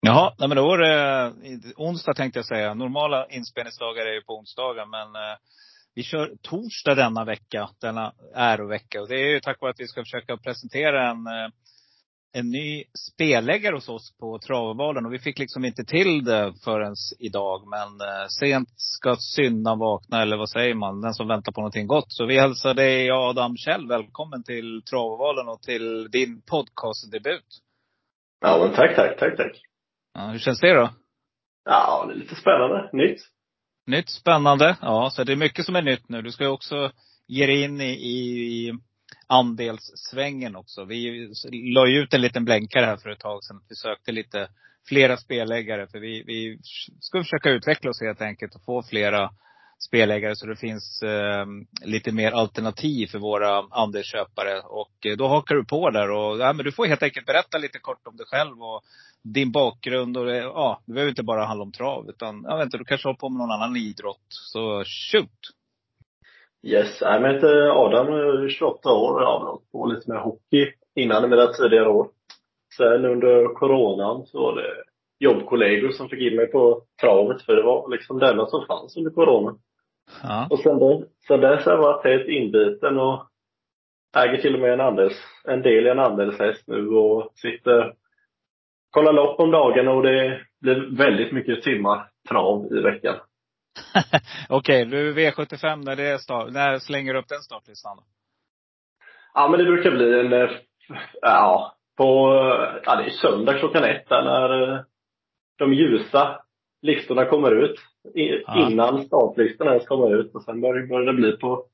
Jaha, nej men då var det eh, onsdag tänkte jag säga. Normala inspelningsdagar är ju på onsdagar. Men eh, vi kör torsdag denna vecka, denna ärovecka. Och det är ju tack vare att vi ska försöka presentera en, eh, en ny spelläggare hos oss på Travvalen. Och vi fick liksom inte till det förrän idag. Men eh, sent ska syndan vakna, eller vad säger man? Den som väntar på någonting gott. Så vi hälsar dig Adam Kjell välkommen till Travvalen och till din podcastdebut. Ja men tack, tack, tack, tack. Ja, hur känns det då? Ja, det är lite spännande. Nytt. Nytt, spännande. Ja, så det är mycket som är nytt nu. Du ska ju också ge dig in i, i andelssvängen också. Vi la ju ut en liten blänkare här för ett tag sedan. Vi sökte lite flera spelläggare. För vi, vi ska försöka utveckla oss helt enkelt och få flera spelläggare så det finns eh, lite mer alternativ för våra andelsköpare. Och eh, då hakar du på där. Och, ja, men du får helt enkelt berätta lite kort om dig själv och din bakgrund. Och det, ja, det behöver inte bara handla om trav. Utan, jag vet inte, du kanske har på med någon annan idrott. Så shoot! Yes, jag heter Adam, 28 år. Jag har hållit på lite med hockey innan i mina tidigare år. Sen under coronan så var det jobbkollegor som fick in mig på travet för det var liksom det enda som fanns under coronan. Ja. Och sen, då, sen dess har jag varit helt inbiten och äger till och med en, andels, en del i en andelshäst nu och sitter kollar lopp om dagen och det blir väldigt mycket timmar trav i veckan. Okej, okay, du V75 när det är start, när slänger du upp den startlistan då? Ja men det brukar bli en, eh, ja, på, ja det är söndag klockan ett där när eh, de ljusa listorna kommer ut. Ja. Innan startlistorna ens kommer ut. Och sen börjar det bli på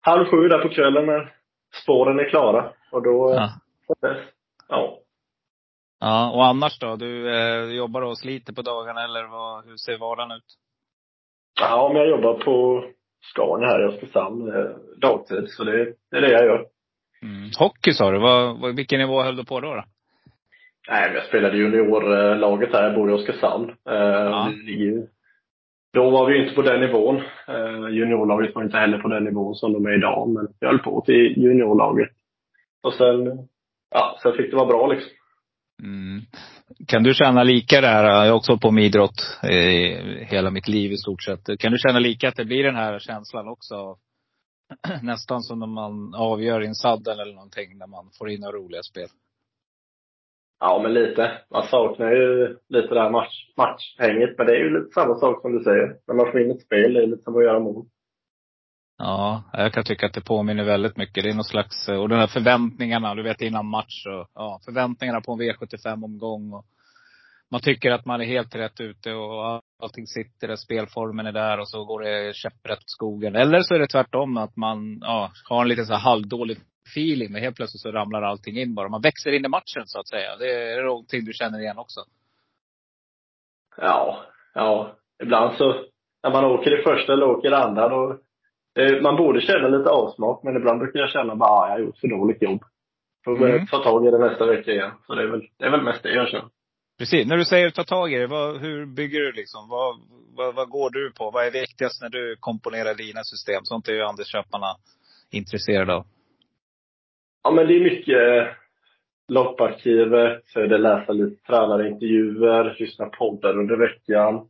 halv sju där på kvällen när spåren är klara. Och då, ja. ja. Ja, och annars då? Du eh, jobbar och sliter på dagarna eller vad, hur ser vardagen ut? Ja, men jag jobbar på Scania här i Oskarshamn eh, dagtid. Så det, det är det jag gör. Mm. Hockey sa du. Vad, vilken nivå höll du på då? då? Nej, jag spelade juniorlaget här. Jag bor i Oskarshamn. Eh, ja. Då var vi inte på den nivån. Eh, juniorlaget var inte heller på den nivån som de är idag. Men jag höll på till juniorlaget. Och sen, ja, sen fick det vara bra liksom. Mm. Kan du känna lika där? Jag har också hållit på med idrott eh, hela mitt liv i stort sett. Kan du känna lika att det blir den här känslan också? Nästan som när man avgör i en sadel eller någonting, när man får in några roliga spel. Ja, men lite. Man saknar ju lite det här match, matchhänget. Men det är ju lite samma sak som du säger. När man får in ett spel, det är lite som att göra mål. Ja, jag kan tycka att det påminner väldigt mycket. Det är någon slags, eh, och de här förväntningarna, du vet innan match och, ja, förväntningarna på en V75-omgång. Och man tycker att man är helt rätt ute och allting sitter där, spelformen är där och så går det käpprätt åt skogen. Eller så är det tvärtom, att man ja, har en lite så här halvdålig feeling. Men helt plötsligt så ramlar allting in bara. Man växer in i matchen så att säga. Det är någonting du känner igen också? Ja, ja. Ibland så, när man åker i första eller åker i andra, då man borde känna lite avsmak, men ibland brukar jag känna bara, ah, jag har gjort för dåligt jobb. Får mm. ta tag i det nästa vecka igen. Så det är väl, det är väl mest det jag känner. Precis. När du säger ta tag i det, vad, hur bygger du liksom? Vad, vad, vad, går du på? Vad är viktigast när du komponerar dina system? Sånt är ju andelsköparna intresserade av. Ja, men det är mycket lopparkivet, det är läsa lite tränarintervjuer, lyssna poddar under veckan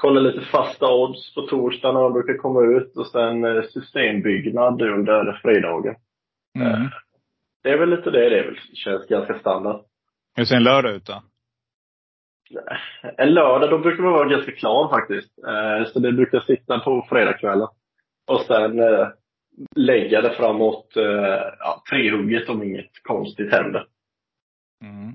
kolla lite fasta odds på torsdag när de brukar komma ut och sen eh, systembyggnad under fredagen. Mm. Eh, det är väl lite det. Det känns ganska standard. Hur ser en lördag ut då? En lördag, då brukar man vara ganska klar faktiskt. Eh, så det brukar sitta på fredagskvällen. Och sen lägga det framåt ja, trehugget om inget konstigt händer. Mm.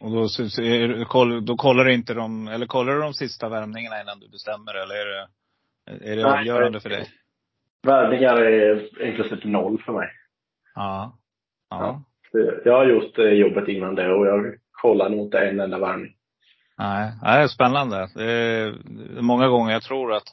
Och då, då kollar du inte de, eller kollar du de sista värmningarna innan du bestämmer eller är det, är det avgörande för dig? Värmningar är i princip noll för mig. Ja. ja. ja. Jag har gjort eh, jobbet innan det och jag kollar nog inte en enda värmning. Nej, det är spännande. Det är många gånger jag tror att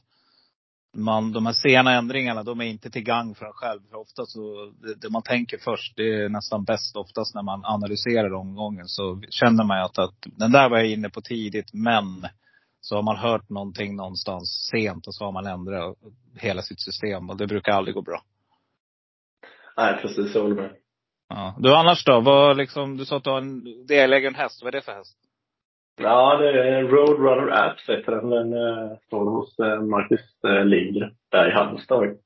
man, de här sena ändringarna, de är inte till gang för en själv. För ofta så, det, det, man tänker först, det är nästan bäst oftast när man analyserar omgången. Så känner man att, att den där var jag inne på tidigt, men så har man hört någonting någonstans sent och så har man ändrat hela sitt system. Och det brukar aldrig gå bra. Nej, precis. Jag håller med. Ja. Du annars då? Vad liksom, du sa att du har en delägare en häst. Vad är det för häst? Ja, det är Roadrunner Apps heter den. Den uh, står hos uh, Marcus uh, Lindgren där i Halmstad.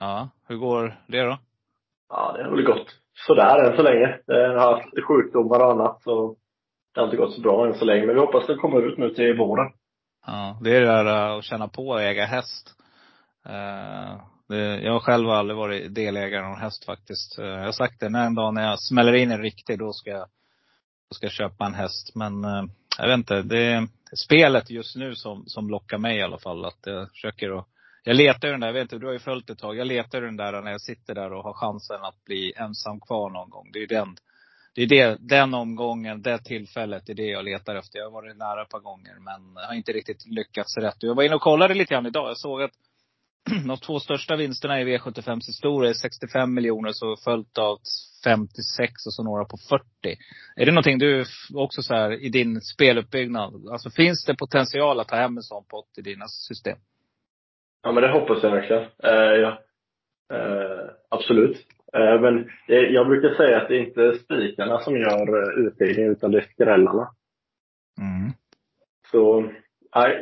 Ja. Hur går det då? Ja, det har väl gått sådär än så länge. Den har haft sjukdomar och annat så det har inte gått så bra än så länge. Men vi hoppas den kommer ut nu till våren. Ja, det är det där att känna på att äga häst. Det, jag själv har aldrig varit delägare någon häst faktiskt. Jag har sagt det, när en dag när jag smäller in en riktig, då ska jag, ska köpa en häst. Men eh, jag vet inte, det är spelet just nu som, som lockar mig i alla fall. Att jag försöker att jag letar ju den där, jag vet inte, du har ju följt ett tag. Jag letar ju den där när jag sitter där och har chansen att bli ensam kvar någon gång. Det är ju den, det är det, den omgången, det tillfället, det är det jag letar efter. Jag har varit nära ett par gånger men har inte riktigt lyckats rätt. Jag var inne och kollade lite grann idag. Jag såg att de två största vinsterna i V75s historia är 65 miljoner, så följt av 56 och så några på 40. Är det någonting du också så här i din speluppbyggnad, alltså finns det potential att ta hem en sån pott i dina system? Ja, men det hoppas jag verkligen. Uh, ja. Uh, absolut. Uh, men jag brukar säga att det är inte spikarna som gör utdelningen, utan det är skrällarna. Mm. Så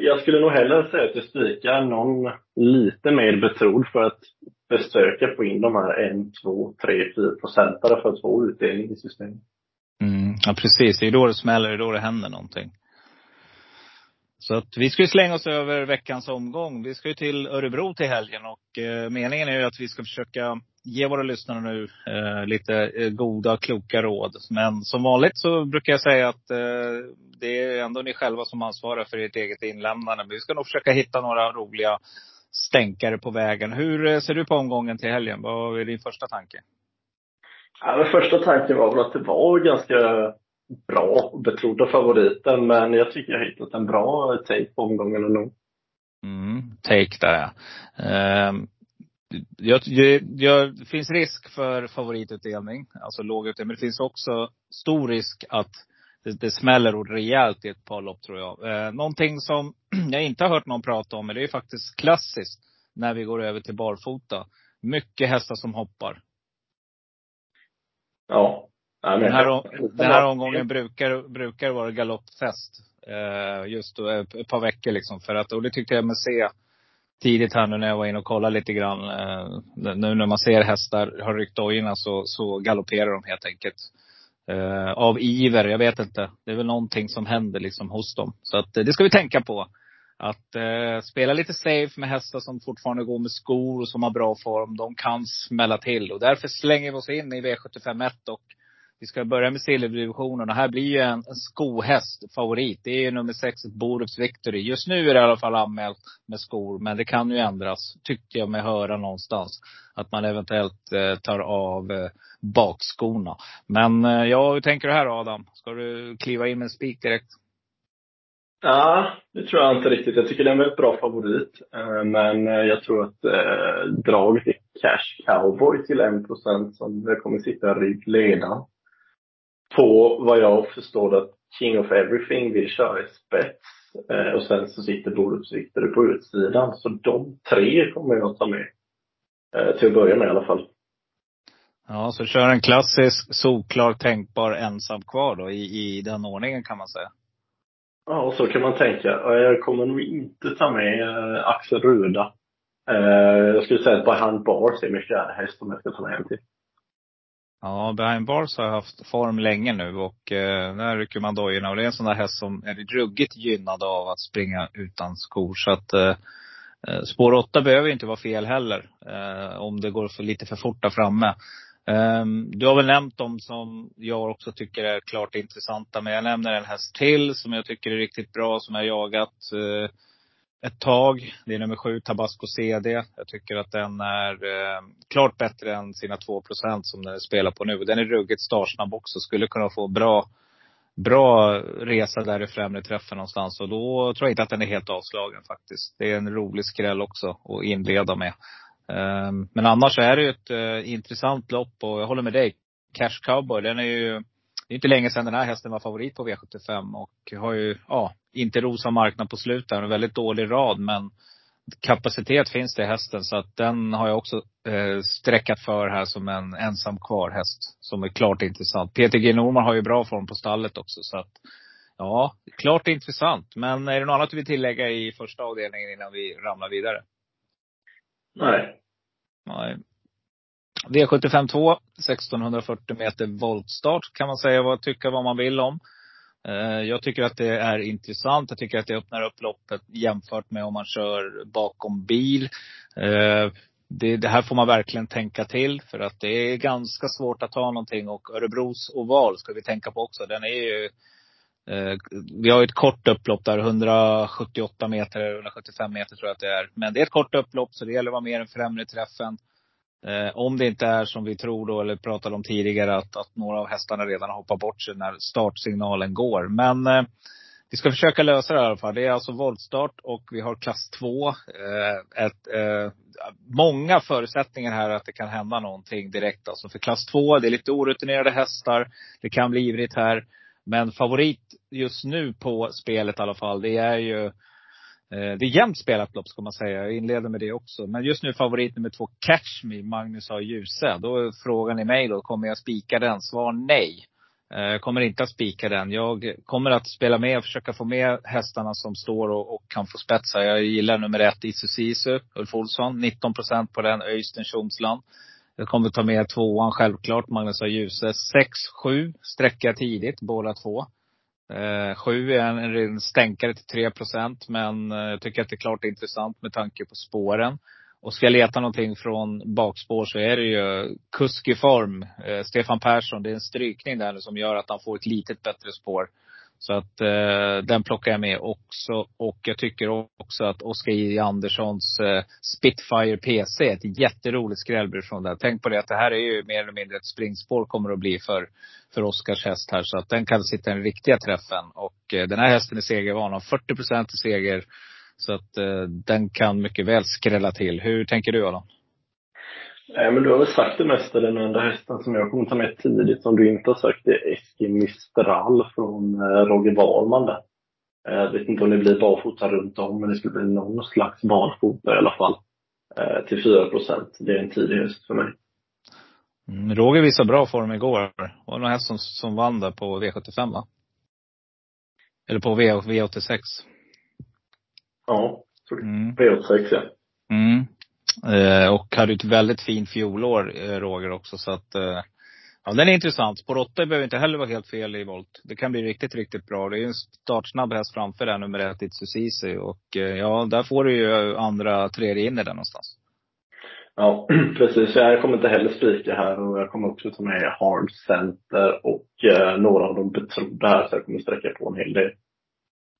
jag skulle nog hellre säga att jag spikar någon lite mer betrodd för att försöka få in de här en, två, tre, fyra procentare för att få utdelning i systemet. Mm, ja precis. Det är då det smäller, det är då det händer någonting. Så att vi ska ju slänga oss över veckans omgång. Vi ska ju till Örebro till helgen och eh, meningen är ju att vi ska försöka ge våra lyssnare nu eh, lite eh, goda, kloka råd. Men som vanligt så brukar jag säga att eh, det är ändå ni själva som ansvarar för ert eget inlämnande. Men vi ska nog försöka hitta några roliga stänkare på vägen. Hur eh, ser du på omgången till helgen? Vad är din första tanke? Ja, den första tanken var väl att det var ganska bra och betrodda favoriter. Men jag tycker jag hittat en bra take på omgången ändå. Mm, take där ja. Um, jag, jag, jag, det finns risk för favoritutdelning, alltså låg utdelning. Men det finns också stor risk att det, det smäller rejält i ett par lopp tror jag. Eh, någonting som jag inte har hört någon prata om, men det är faktiskt klassiskt när vi går över till barfota. Mycket hästar som hoppar. Ja. Den här, den här omgången brukar, brukar vara galoppfest. Eh, just då, ett par veckor liksom. För att, och det tyckte jag mig se tidigt här nu när jag var inne och kollade lite grann. Eh, nu när man ser hästar har ryckt dojorna så, så galopperar de helt enkelt. Eh, av iver, jag vet inte. Det är väl någonting som händer liksom hos dem. Så att eh, det ska vi tänka på. Att eh, spela lite safe med hästar som fortfarande går med skor och som har bra form. De kan smälla till. Och därför slänger vi oss in i V751 och vi ska börja med silverdivisionen och här blir ju en, en skohäst favorit. Det är ju nummer sex, Borups Victory. Just nu är det i alla fall anmält med skor, men det kan ju ändras. Tyckte jag mig höra någonstans. Att man eventuellt eh, tar av eh, bakskorna. Men eh, ja, hur tänker du här Adam? Ska du kliva in med en spik direkt? Ja, det tror jag inte riktigt. Jag tycker det är en väldigt bra favorit. Eh, men eh, jag tror att eh, draget är Cash Cowboy till 1% som det kommer sitta ryggledaren på vad jag förstår att King of Everything vill köra i spets. Eh, och sen så sitter Borups-Victory på utsidan. Så de tre kommer jag ta med. Eh, till att börja med i alla fall. Ja, så kör en klassisk, solklar, tänkbar ensam kvar då i, i den ordningen kan man säga. Ja, så kan man tänka. Jag kommer nog inte ta med eh, Axel Ruda. Eh, jag skulle säga att Behind Bars är min fjärde häst om jag ska ta med en till. Ja, Behind Bars har haft form länge nu och eh, där rycker man dojorna. Och det är en sån där häst som är ruggigt gynnad av att springa utan skor. Så att eh, eh spår 8 behöver inte vara fel heller. Eh, om det går för lite för fort där framme. Um, du har väl nämnt dem som jag också tycker är klart intressanta. Men jag nämner en häst till som jag tycker är riktigt bra, som jag jagat. Uh, ett tag. Det är nummer sju, Tabasco CD. Jag tycker att den är eh, klart bättre än sina 2% som den spelar på nu. Den är ruggigt startsnabb också. Skulle kunna få bra, bra resa där i främre träffen någonstans. Och då tror jag inte att den är helt avslagen faktiskt. Det är en rolig skräll också att inleda med. Eh, men annars är det ju ett eh, intressant lopp och jag håller med dig. Cash Cowboy, den är ju det är inte länge sedan den här hästen var favorit på V75 och har ju, ja, inte rosa marknad på slutet. En väldigt dålig rad men kapacitet finns det i hästen. Så att den har jag också eh, sträckat för här som en ensam kvar häst. Som är klart intressant. Peter G Norman har ju bra form på stallet också. Så att, ja, klart intressant. Men är det något annat du vill tillägga i första avdelningen innan vi ramlar vidare? Nej. Nej. V75 2, 1640 meter voltstart kan man säga vad, tycka vad man vill om. Eh, jag tycker att det är intressant. Jag tycker att det öppnar upp loppet jämfört med om man kör bakom bil. Eh, det, det, här får man verkligen tänka till. För att det är ganska svårt att ta någonting. Och Örebros oval ska vi tänka på också. Den är ju eh, vi har ett kort upplopp där, 178 meter, 175 meter tror jag att det är. Men det är ett kort upplopp så det gäller att vara mer än främre träffen. Eh, om det inte är som vi tror då, eller pratade om tidigare, att, att några av hästarna redan har hoppat bort sig när startsignalen går. Men eh, vi ska försöka lösa det i alla fall. Det är alltså voltstart och vi har klass 2. Eh, ett, eh, många förutsättningar här att det kan hända någonting direkt. Alltså för klass 2, det är lite orutinerade hästar. Det kan bli ivrigt här. Men favorit just nu på spelet i alla fall, det är ju Eh, Eh, det är jämnt spelat lopp ska man säga. Jag inleder med det också. Men just nu favorit nummer två, Catch Me, Magnus A. Djuse. Då är frågan i mig då, kommer jag spika den? Svar nej. Jag kommer inte att spika den. Jag kommer att spela med och försöka få med hästarna som står och, och kan få spetsa. Jag gillar nummer ett, Isu Sisu, Ulf Olsson. 19 procent på den, Öystein Tjomsland. Jag kommer ta med tvåan självklart, Magnus A. Djuse. 6-7 sträcker jag tidigt, båda två. Eh, sju är en, en stänkare till 3 procent. Men eh, jag tycker att det är klart intressant med tanke på spåren. Och ska jag leta någonting från bakspår så är det ju kusk i form. Eh, Stefan Persson, det är en strykning där som gör att han får ett litet bättre spår. Så att eh, den plockar jag med också. Och jag tycker också att Oskar J Anderssons eh, Spitfire PC, är ett jätteroligt skrällbrev från där. Tänk på det att det här är ju mer eller mindre ett springspår kommer att bli för, för Oskars häst här. Så att den kan sitta i den riktiga träffen. Och eh, den här hästen är segervan, har 40 procent i seger. Så att eh, den kan mycket väl skrälla till. Hur tänker du Adam? Nej, men du har väl sagt det mesta. Den enda hästen som jag kommer ta med tidigt som du inte har sagt är Eski Mistral från eh, Roger Wahlman där. Eh, jag vet inte om det blir barfota runt om, men det skulle bli någon slags barfota i alla fall. Eh, till 4 procent. Det är en tidig häst för mig. Mm, Roger visade bra form igår. Var det någon häst som, som vann där på V75 va? Eller på v, V86? Ja, mm. V86 ja. Mm. Eh, och hade ett väldigt fint fjolår, eh, Roger också. Så att, eh, ja den är intressant. Spår 8 behöver inte heller vara helt fel i volt. Det kan bli riktigt, riktigt bra. Det är en startsnabb häst framför där, nummer ett, Itsusisi. Och eh, ja, där får du ju andra, tredje in i den någonstans. Ja, precis. Jag kommer inte heller spika här och jag kommer också ta med Hard Center och eh, några av de betrodda här så jag kommer sträcka på en hel del.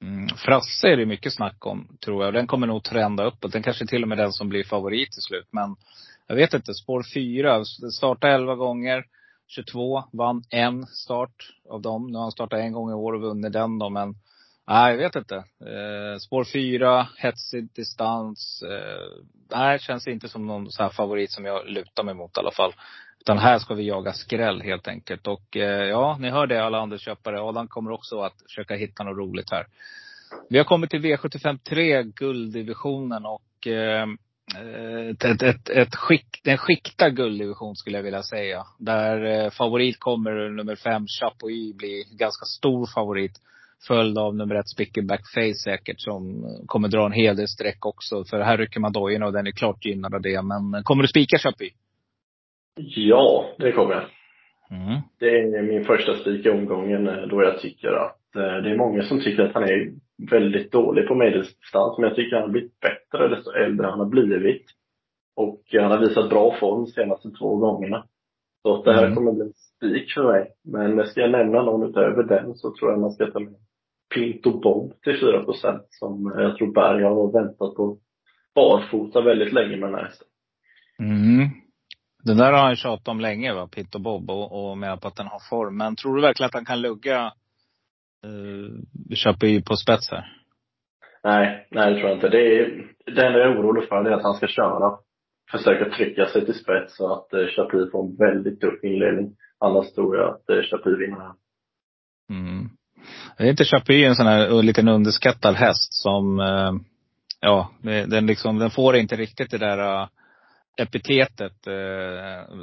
Mm. Frasse är det mycket snack om, tror jag. Den kommer nog trenda uppåt. Den kanske till och med är den som blir favorit till slut. Men jag vet inte. Spår 4, startade 11 gånger. 22, vann en start av dem. Nu har han startat en gång i år och vunnit den då. Men nej, jag vet inte. Eh, spår 4, hetsig distans. Eh, nej, känns inte som någon så här favorit som jag lutar mig mot i alla fall. Utan här ska vi jaga skräll helt enkelt. Och eh, ja, ni hör det alla andra köpare. Adam kommer också att försöka hitta något roligt här. Vi har kommit till V75 3, gulddivisionen och eh, ett, ett, ett, ett skick, en skiktad gulddivision skulle jag vilja säga. Där eh, favorit kommer nummer fem, Chapuis, bli ganska stor favorit. Följd av nummer ett, Spickenback Face säkert, som kommer dra en hel del streck också. För här rycker man dojorna och den är klart gynnad av det. Men kommer du spika Chapuis? Ja, det kommer jag. Mm. Det är min första spik i omgången eh, då jag tycker att eh, det är många som tycker att han är väldigt dålig på medeldistans. Men jag tycker han har blivit bättre desto äldre han har blivit. Och han har visat bra form de senaste två gångerna. Så att det här mm. kommer bli en spik för mig. Men ska jag nämna någon utöver den så tror jag man ska ta med Pinto Bob till 4 procent som jag tror Berg har väntat på barfota väldigt länge med den här hästen. Mm. Den där har han tjatat om länge, va? Pitt och Bob, och, och menar på att den har form. Men tror du verkligen att han kan lugga uh, Chapuis på spets här? Nej, nej det tror jag inte. Det, är, det enda jag är orolig för är att han ska köra. Försöka trycka sig till spets så att uh, Chapuis får en väldigt tuff inledning. Annars tror jag att uh, Chapuis vinner här. Mm. Är inte Chapuis en sån här liten underskattad häst som uh ja, den liksom, den får inte riktigt det där uh, epitetet, eh,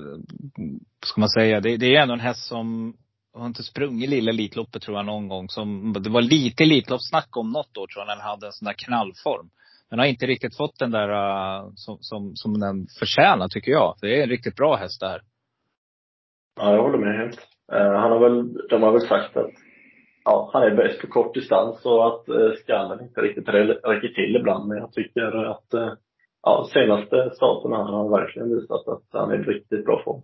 ska man säga. Det, det är ändå en häst som har inte sprungit lilla Elitloppet tror jag någon gång. Som, det var lite Elitloppssnack om något år tror jag, när den hade en sån där knallform. Den har inte riktigt fått den där uh, som, som, som den förtjänar tycker jag. Det är en riktigt bra häst det här. Ja, jag håller med helt. Uh, han har väl, de har väl sagt att ja, han är bäst på kort distans och att uh, skallen inte riktigt räcker till ibland. Men jag tycker att uh, ja, senaste starten här har verkligen visat att han är i riktigt bra form.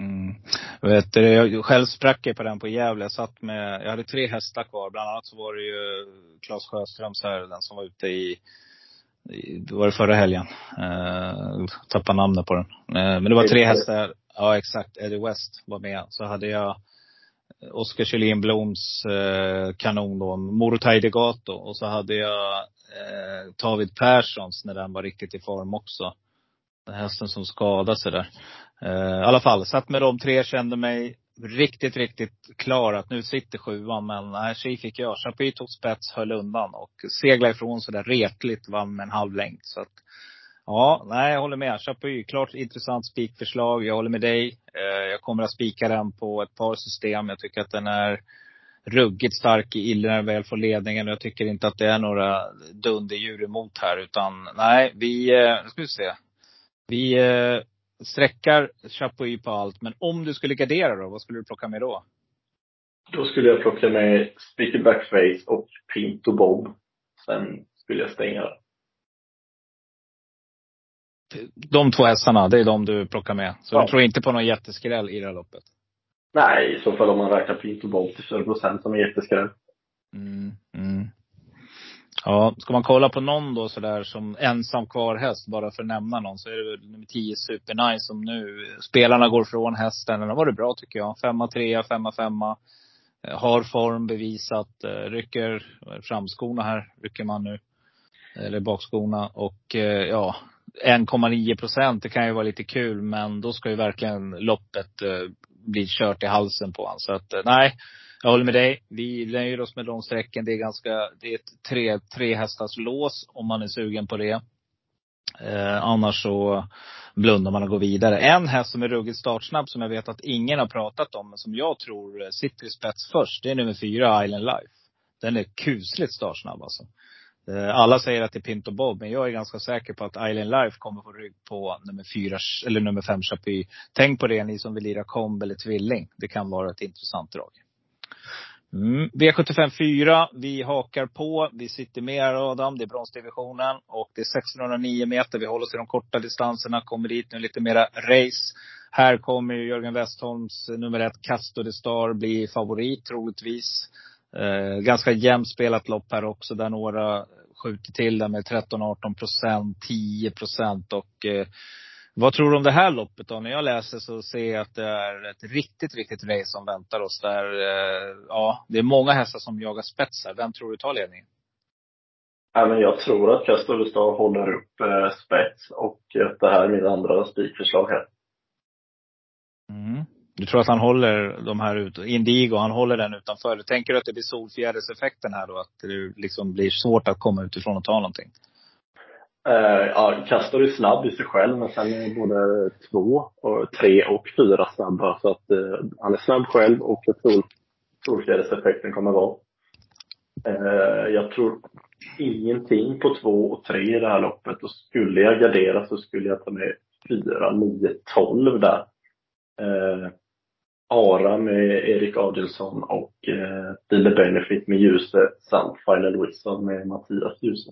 Mm. Vet du, jag själv sprack jag på den på Gävle. Jag satt med, jag hade tre hästar kvar. Bland annat så var det ju Claes Sjöströms här, den som var ute i, i det var det förra helgen. Eh, tappade namnet på den. Eh, men det var tre hästar. Ja exakt, Eddie West var med. Så hade jag Oskar Kjellin Bloms eh, kanon då, Morotaj Degato. Och så hade jag eh, David Perssons när den var riktigt i form också. Den hästen som skadade sig där. Eh, I alla fall, satt med de tre, kände mig riktigt, riktigt klar att nu sitter sjuan. Men nej, tji fick jag. Chapuis tog spets, höll undan och seglade ifrån sådär retligt, vann med en halv längd. Så att, ja, nej jag håller med. Chapuis, klart intressant spikförslag. Jag håller med dig. Eh, jag kommer att spika den på ett par system. Jag tycker att den är ruggigt stark i när den väl får ledningen. Jag tycker inte att det är några dunderdjur emot här. Utan nej, vi, eh, nu ska vi se. Vi eh, sträckar Chapuis på allt. Men om du skulle gardera då, vad skulle du plocka med då? Då skulle jag plocka med Speaker Backface och Pinto Bob. Sen skulle jag stänga. De två hästarna, det är de du plockar med? Så ja. du tror inte på någon jätteskräll i det här loppet? Nej, i så fall om man räknar Pinto Bob till 4 procent som en jätteskräll. Mm, mm. Ja, ska man kolla på någon då sådär som ensam kvar häst, bara för att nämna någon, så är det väl nummer 10 Supernice som nu, spelarna går från hästen. Den har varit bra tycker jag. Femma, trea, femma, femma. Eh, har form, bevisat. Eh, rycker framskorna här, rycker man nu. Eller bakskorna. Och eh, ja, 1,9 procent, det kan ju vara lite kul. Men då ska ju verkligen loppet eh, bli kört i halsen på honom. Så att eh, nej, jag håller med dig. Vi nöjer oss med de strecken. Det är ganska, det är ett tre, tre hästars lås om man är sugen på det. Eh, annars så blundar man och går vidare. En häst som är ruggigt startsnabb som jag vet att ingen har pratat om, men som jag tror sitter i spets först. Det är nummer fyra, Island Life. Den är kusligt startsnabb alltså. Eh, alla säger att det är Pinto Bob, men jag är ganska säker på att Island Life kommer få rygg på nummer fyra, eller nummer fem Chapuis. Tänk på det ni som vill lira komb eller tvilling. Det kan vara ett intressant drag. Mm. V75 4. Vi hakar på. Vi sitter med här Adam. Det är bronsdivisionen. Och det är 1609 meter. Vi håller oss i de korta distanserna. Kommer dit nu lite mera race. Här kommer Jörgen Westholms nummer ett, Castor de Star, bli favorit troligtvis. Eh, ganska jämnt spelat lopp här också, där några skjuter till det med 13-18 procent, 10 procent. Och eh, vad tror du om det här loppet då? När jag läser så ser jag att det är ett riktigt, riktigt race som väntar oss. Där, eh, ja, det är många hästar som jagar spetsar. Vem tror du tar ledningen? Men jag tror att Castorestad håller upp eh, spets och att det här är min andra spikförslag här. Mm. Du tror att han håller de här ut, Indigo, han håller den utanför. Tänker du att det blir solfjäderseffekten här då? Att det liksom blir svårt att komma utifrån och ta någonting? Uh, ja, Kastar är snabb i sig själv, men sen är både två, och tre och fyra snabba. Så att uh, han är snabb själv och jag tror solfjäderseffekten kommer vara. Uh, jag tror ingenting på två och tre i det här loppet. Och skulle jag gardera så skulle jag ta med fyra, nio, tolv där. Uh, Ara med Erik Adelsson och eh, uh, Dealer Benefit med Ljuse samt Final Whistle med Mattias Ljuse.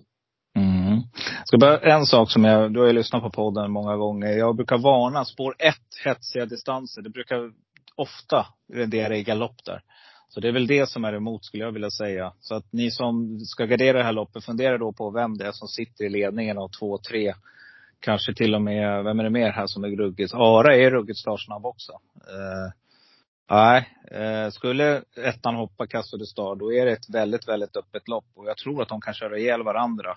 Mm. Ska bara, en sak som jag, du har ju lyssnat på podden många gånger. Jag brukar varna spår ett, hetsiga distanser. Det brukar ofta rendera i galopp där. Så det är väl det som är emot skulle jag vilja säga. Så att ni som ska gardera det här loppet, fundera då på vem det är som sitter i ledningen av två, tre. Kanske till och med, vem är det mer här som är ruggigt? Ara är ruggigt startsnabb också. Eh, nej, uh, skulle ettan hoppa Castro Star, då är det ett väldigt, väldigt öppet lopp. Och jag tror att de kan köra ihjäl varandra.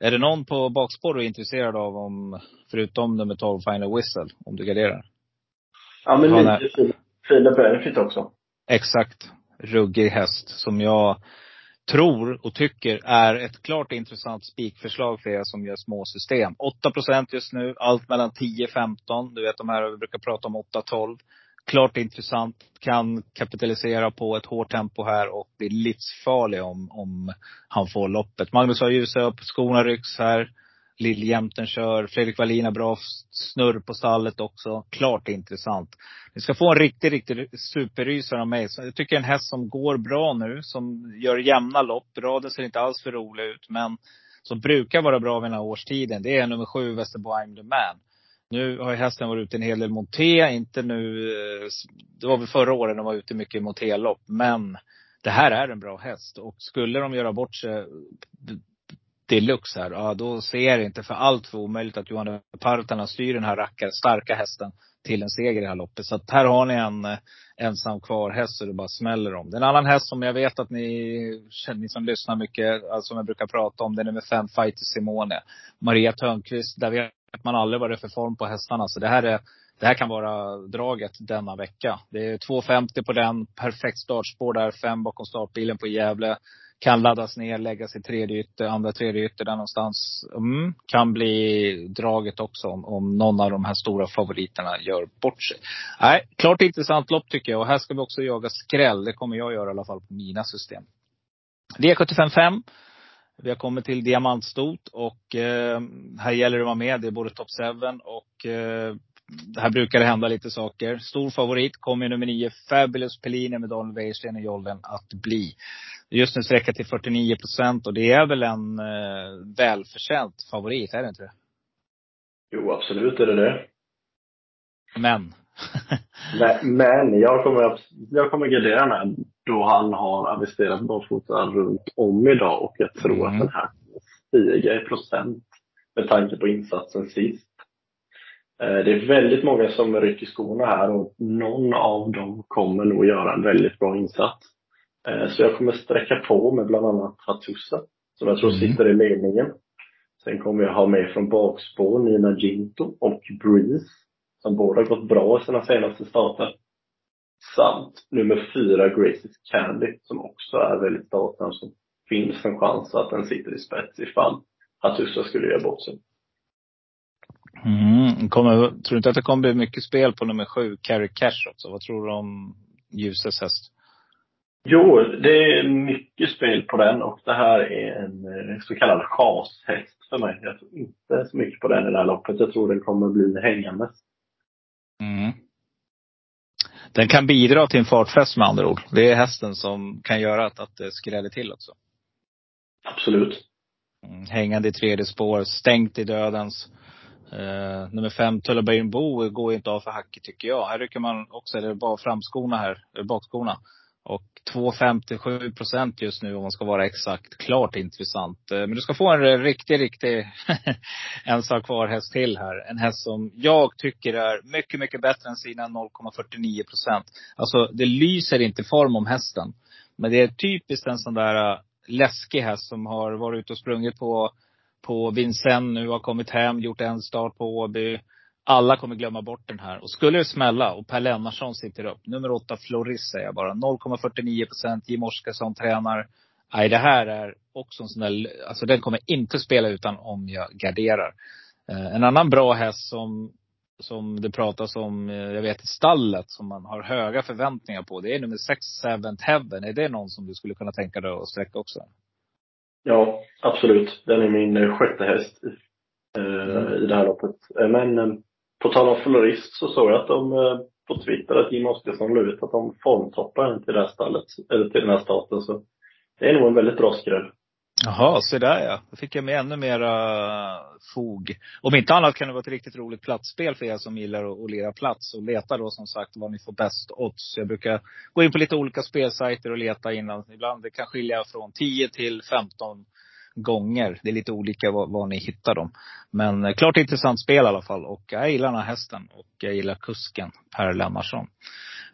Är det någon på bakspår du är intresserad av, om, förutom nummer 12, Final Whistle, om du garderar? Ja, men lite Fila Benefit också. Exakt. Ruggig häst som jag tror och tycker är ett klart intressant spikförslag för er som gör små system. 8% just nu, allt mellan 10-15. Du vet de här vi brukar prata om 8-12. Klart intressant. Kan kapitalisera på ett hårt tempo här och blir livsfarlig om, om han får loppet. Magnus har ljusat upp, skorna rycks här. Lilljämten kör. Fredrik Wallin har bra snurr på stallet också. Klart intressant. Ni ska få en riktig, riktig superrysare av mig. Så jag tycker en häst som går bra nu, som gör jämna lopp. Raden ser inte alls för rolig ut, men som brukar vara bra vid den här årstiden. Det är nummer sju, Västerbo I'm the man. Nu har ju hästen varit ute en hel del monté. Inte nu, eh, det var väl förra året de var ute mycket i montélopp. Men det här är en bra häst. Och skulle de göra bort sig deluxe här, ja då ser jag det inte för allt för omöjligt att Johan Partanen styr den här rackare, starka hästen till en seger i det här loppet. Så att här har ni en eh, ensam kvar häst så det bara smäller om. Det är en annan häst som jag vet att ni, ni som lyssnar mycket, alltså som jag brukar prata om, det är nummer fem, Fighter Simone. Maria Törnqvist, där vet man aldrig vad det är för form på hästarna. Så det här är det här kan vara draget denna vecka. Det är 2,50 på den. Perfekt startspår där. Fem bakom startbilen på Gävle kan laddas ner, läggas i tredje ytter, andra tredje ytter där någonstans. Mm, kan bli draget också om, om någon av de här stora favoriterna gör bort sig. Nej, klart intressant lopp tycker jag. Och här ska vi också jaga skräll. Det kommer jag göra i alla fall på mina system. V755. Vi har kommit till diamantstot och eh, här gäller det att vara med. Det är både top 7 och eh, här brukar det hända lite saker. Stor favorit kommer nummer nio, Fabulous Pellini med Daniel Wäjersten i jollen att bli. Just nu sträcka till 49 procent och det är väl en eh, välförtjänt favorit, är det inte det? Jo, absolut är det det. Men. men, jag kommer, jag kommer gardera den då han har aviserat barfota runt om idag och jag tror mm. att den här stiger i procent med tanke på insatsen sist. Eh, det är väldigt många som rycker skorna här och någon av dem kommer nog göra en väldigt bra insats. Eh, så jag kommer sträcka på med bland annat Hattusa, som jag tror mm. sitter i ledningen. Sen kommer jag ha med från bakspår Nina Ginto och Breeze, som båda gått bra i sina senaste starter. Samt nummer fyra, Graces Candy, som också är väldigt startsam, som finns en chans att den sitter i spets ifall Hattusa skulle göra bort sig. Mm. Kommer, tror du inte att det kommer bli mycket spel på nummer sju, Carrie Cash också? Vad tror du om Ljuses häst? Jo, det är mycket spel på den och det här är en eh, så kallad chashäst för mig. Jag tror inte så mycket på den i det här loppet. Jag tror den kommer bli hängande. Den kan bidra till en fartfest med andra ord. Det är hästen som kan göra att, att det skräller till också. Absolut. Mm. Hängande i tredje spår, stängt i dödens. Uh, nummer fem, Tullaberg Bo, går inte av för hacket tycker jag. Här rycker man också, eller bara framskorna här, bakskorna. Och 2,57 procent just nu om man ska vara exakt. Klart intressant. Eh, men du ska få en riktig, riktig ensam kvar häst till här. En häst som jag tycker är mycket, mycket bättre än sina 0,49 procent. Alltså det lyser inte form om hästen. Men det är typiskt en sån där eh, läskig häst som har varit ute och sprungit på på Vincennes nu, har kommit hem, gjort en start på Åby. Alla kommer glömma bort den här. Och skulle det smälla och Per Lennartsson sitter upp. Nummer åtta Floris säger jag bara. 0,49 procent. Jim Oskarsson tränar. Nej, det här är också en sån där, alltså den kommer inte spela utan om jag garderar. Eh, en annan bra häst som, som det pratas om, eh, jag vet i stallet, som man har höga förväntningar på. Det är nummer sex, Seventh Heaven. Är det någon som du skulle kunna tänka dig att sträcka också? Ja, absolut. Den är min sjätte häst i, eh, mm. i det här loppet. Eh, men eh, på tal om florist så såg jag att de eh, på Twitter att Jim Oskarsson la ut att de formtoppar den till det här stallet, eller till den här staten. Så det är nog en väldigt bra skräll. Jaha, så där ja. Då fick jag med ännu mera eh, fog. Om inte annat kan det vara ett riktigt roligt platsspel för er som gillar att, att lira plats och leta då som sagt var ni får bäst odds. Jag brukar gå in på lite olika spelsajter och leta innan. Ibland det kan skilja från 10 till 15 gånger. Det är lite olika var, var ni hittar dem. Men eh, klart intressant spel i alla fall. Och jag gillar den här hästen. Och jag gillar kusken Per Lennartsson.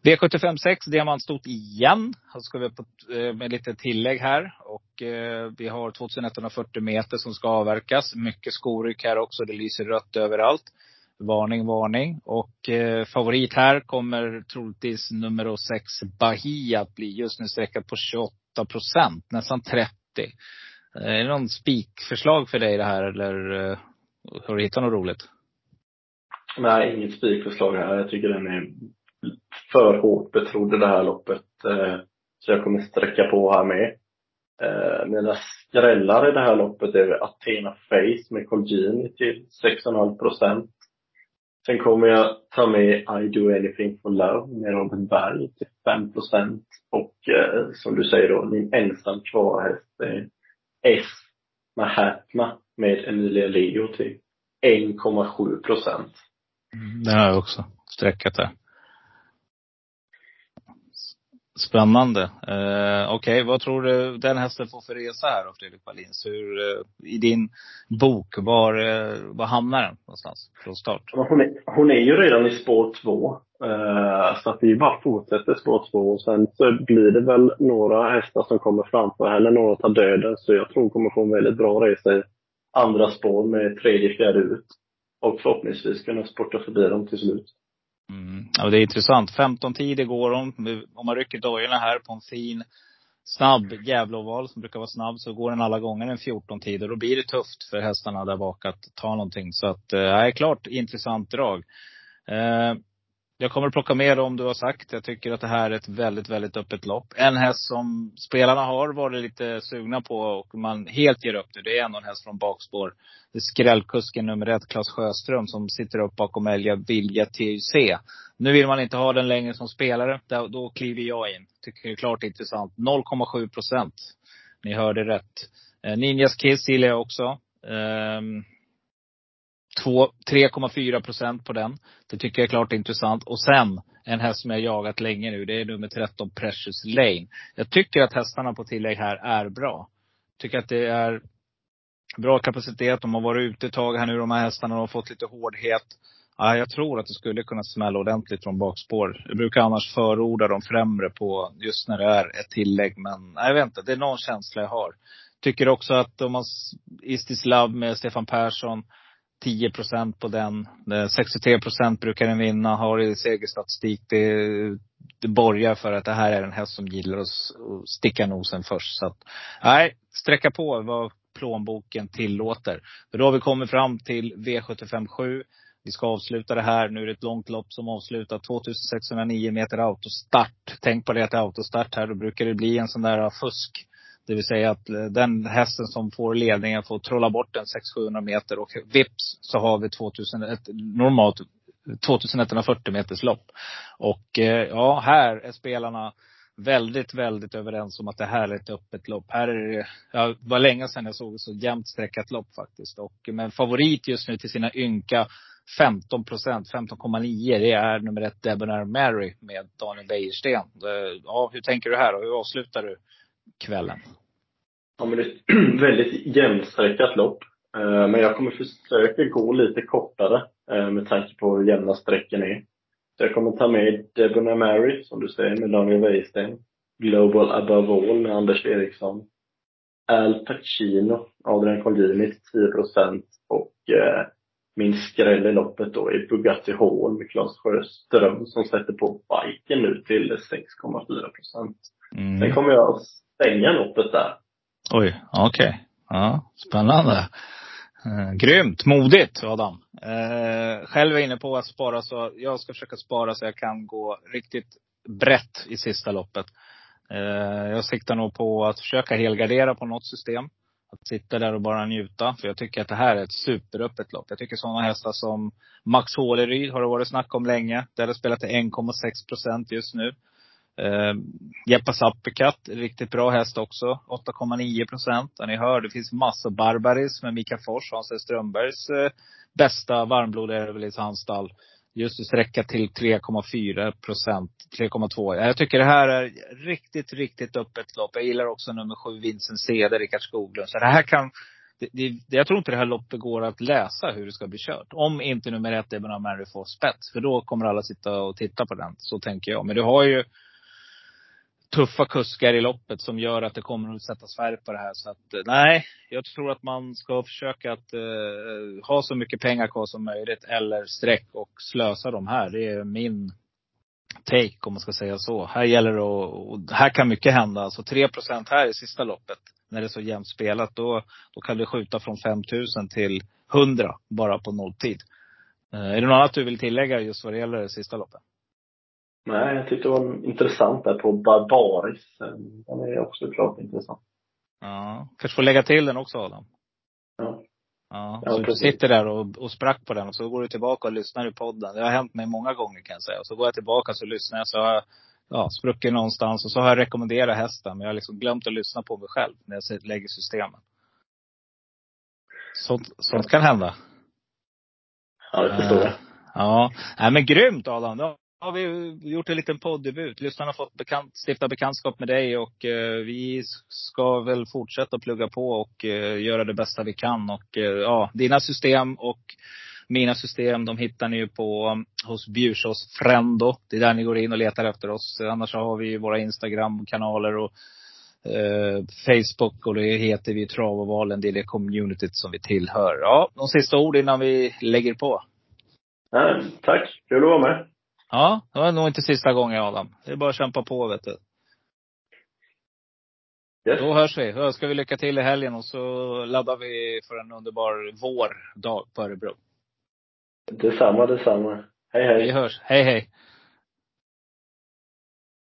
V75 6, diamantstort igen. Här ska vi på, eh, med lite tillägg här. Och eh, vi har 2140 meter som ska avverkas. Mycket skoryck här också. Det lyser rött överallt. Varning, varning. Och eh, favorit här kommer troligtvis nummer 6 Bahia att bli. Just nu sträckad på 28 procent, nästan 30. Eh, är det någon spikförslag för dig det här eller eh, har du hittat något roligt? Nej, inget spikförslag här. Jag tycker den är för hårt betrodd i det här loppet. Eh, så jag kommer sträcka på här med. Mina skrällar i det här loppet är Athena Face med Colgini till 6,5 procent. Sen kommer jag ta med I Do Anything For Love med Robin Berg till 5 procent. Och eh, som du säger då, min ensam kvar häst S Mahatma med Emilia Leo till 1,7 procent. Mm, det har jag också sträckat där. Spännande. Eh, Okej, okay. vad tror du den hästen får för resa här då, Fredrik Wallins? Hur, eh, I din bok, var, eh, var hamnar den någonstans från start? Hon är, hon är ju redan i spår två. Eh, så att vi bara fortsätter spår två. Och sen så blir det väl några hästar som kommer framför henne, några tar döden. Så jag tror hon kommer få en väldigt bra resa i andra spår med tredje, fjärde ut. Och förhoppningsvis kunna sporta förbi dem till slut. Mm. Ja, det är intressant. 15 tider går hon. Om man rycker dojorna här på en fin, snabb Gävleoval som brukar vara snabb, så går den alla gånger en 14 tider. Då blir det tufft för hästarna där bak att ta någonting. Så att, eh, klart intressant drag. Eh, jag kommer att plocka med om du har sagt. Jag tycker att det här är ett väldigt, väldigt öppet lopp. En häst som spelarna har varit lite sugna på och man helt ger upp nu. Det är ändå en häst från bakspår. Det är skrällkusken nummer ett, Klas Sjöström, som sitter upp bakom Elja Vilja TUC. Nu vill man inte ha den längre som spelare. Då kliver jag in. Tycker det är klart intressant. 0,7 procent. Ni hörde rätt. Eh, Ninjas Kiss gillar jag också. Um, 3,4 procent på den. Det tycker jag är klart intressant. Och sen en häst som jag jagat länge nu. Det är nummer 13 Precious Lane. Jag tycker att hästarna på tillägg här är bra. Tycker att det är bra kapacitet. De har varit ute ett tag här nu de här hästarna. De har fått lite hårdhet. Ja, jag tror att det skulle kunna smälla ordentligt från bakspår. Jag brukar annars förorda de främre på just när det är ett tillägg. Men nej, jag vet inte. Det är någon känsla jag har. Tycker också att om man Istis Love med Stefan Persson 10 procent på den. Eh, 63 procent brukar den vinna, har i segerstatistik. Det, det borgar för att det här är en häst som gillar att sticka nosen först. Så att, nej, sträcka på vad plånboken tillåter. För då har vi kommit fram till V75 7. Vi ska avsluta det här. Nu är det ett långt lopp som avslutar 2609 meter autostart. Tänk på det att det är autostart här. Då brukar det bli en sån där fusk det vill säga att eh, den hästen som får ledningen får trolla bort den 600-700 meter och vips så har vi 2000, ett normalt 2140 meters lopp. Och eh, ja, här är spelarna väldigt, väldigt överens om att det här är ett öppet lopp. Här är det, ja, var länge sedan jag såg ett så jämnt sträckat lopp faktiskt. Och eh, men favorit just nu till sina ynka 15 procent, 15,9. Det är nummer ett Debonair Mary med Daniel Wäjersten. Ja, hur tänker du här och hur avslutar du kvällen? Ja, men det är ett väldigt jämnsträckat lopp. Eh, men jag kommer försöka gå lite kortare eh, med tanke på hur jämna sträcken är. Så jag kommer ta med Debonair Mary, som du säger, med Daniel Wäjersten. Global Above All med Anders Eriksson. Al Pacino, Adrian Colgjini 10 procent och eh, min skräll i loppet då är Bugatti Hall med Claes Sjöström som sätter på biken nu till 6,4 procent. Mm. Sen kommer jag stänga loppet där. Oj, okej. Okay. Ja, spännande. Eh, grymt, modigt Adam. Eh, själv är jag inne på att spara så, jag ska försöka spara så jag kan gå riktigt brett i sista loppet. Eh, jag siktar nog på att försöka helgardera på något system. Att sitta där och bara njuta. För jag tycker att det här är ett superöppet lopp. Jag tycker sådana hästar som Max Håleryd har det varit snack om länge. Där har spelat till 1,6 procent just nu. Uh, Jeppa Sappekat, riktigt bra häst också. 8,9 procent. Ja, Ni hör, det finns massor. Barbaris med Mika Fors, Hans Strömbergs uh, bästa varmblod är väl i hans stall. Just att sträcka till 3,4 procent, 3,2. Jag tycker det här är riktigt, riktigt öppet lopp. Jag gillar också nummer sju, Vincent Ceder, Rickard Skoglund. Så det här kan, det, det, jag tror inte det här loppet går att läsa hur det ska bli kört. Om inte nummer ett, Ebon Mary får spets. För då kommer alla sitta och titta på den. Så tänker jag. Men du har ju tuffa kuskar i loppet som gör att det kommer att sättas färg på det här. Så att, eh, nej, jag tror att man ska försöka att eh, ha så mycket pengar kvar som möjligt. Eller streck och slösa de här. Det är min take om man ska säga så. Här gäller det att, och här kan mycket hända. Alltså 3% här i sista loppet. När det är så jämnt spelat. Då, då kan det skjuta från 5000 till 100 bara på nolltid. Eh, är det något annat du vill tillägga just vad det gäller det sista loppet? Nej, jag tyckte det var intressant där på Barbaris. Den är också klart intressant. Ja. Kanske får lägga till den också Adam. Ja. Ja, så du sitter där och, och sprack på den och så går du tillbaka och lyssnar i podden. Det har hänt mig många gånger kan jag säga. Och så går jag tillbaka och så lyssnar jag så har jag ja, spruckit någonstans och så har jag rekommenderat hästen. Men jag har liksom glömt att lyssna på mig själv när jag lägger systemen. Sånt, sånt kan hända. Ja, det förstår jag. Ja. Nej men grymt Adam. Har vi gjort en liten poddebut. Lyssnarna har fått bekant, stifta bekantskap med dig och eh, vi ska väl fortsätta plugga på och eh, göra det bästa vi kan. Och eh, ja, dina system och mina system, de hittar ni ju på um, hos Bjursås Frendo. Det är där ni går in och letar efter oss. Annars har vi våra Instagram-kanaler och eh, Facebook och det heter vi Trav och Valen. Det är det communityt som vi tillhör. Ja, de sista ord innan vi lägger på. Nej, tack. Kul att vara med. Ja, det var nog inte sista gången Adam. Det är bara att kämpa på vet du. Yes. Då hörs vi. Då ska vi lycka till i helgen och så laddar vi för en underbar vårdag på Örebro. Detsamma, detsamma. Hej, hej. Vi hörs. Hej, hej.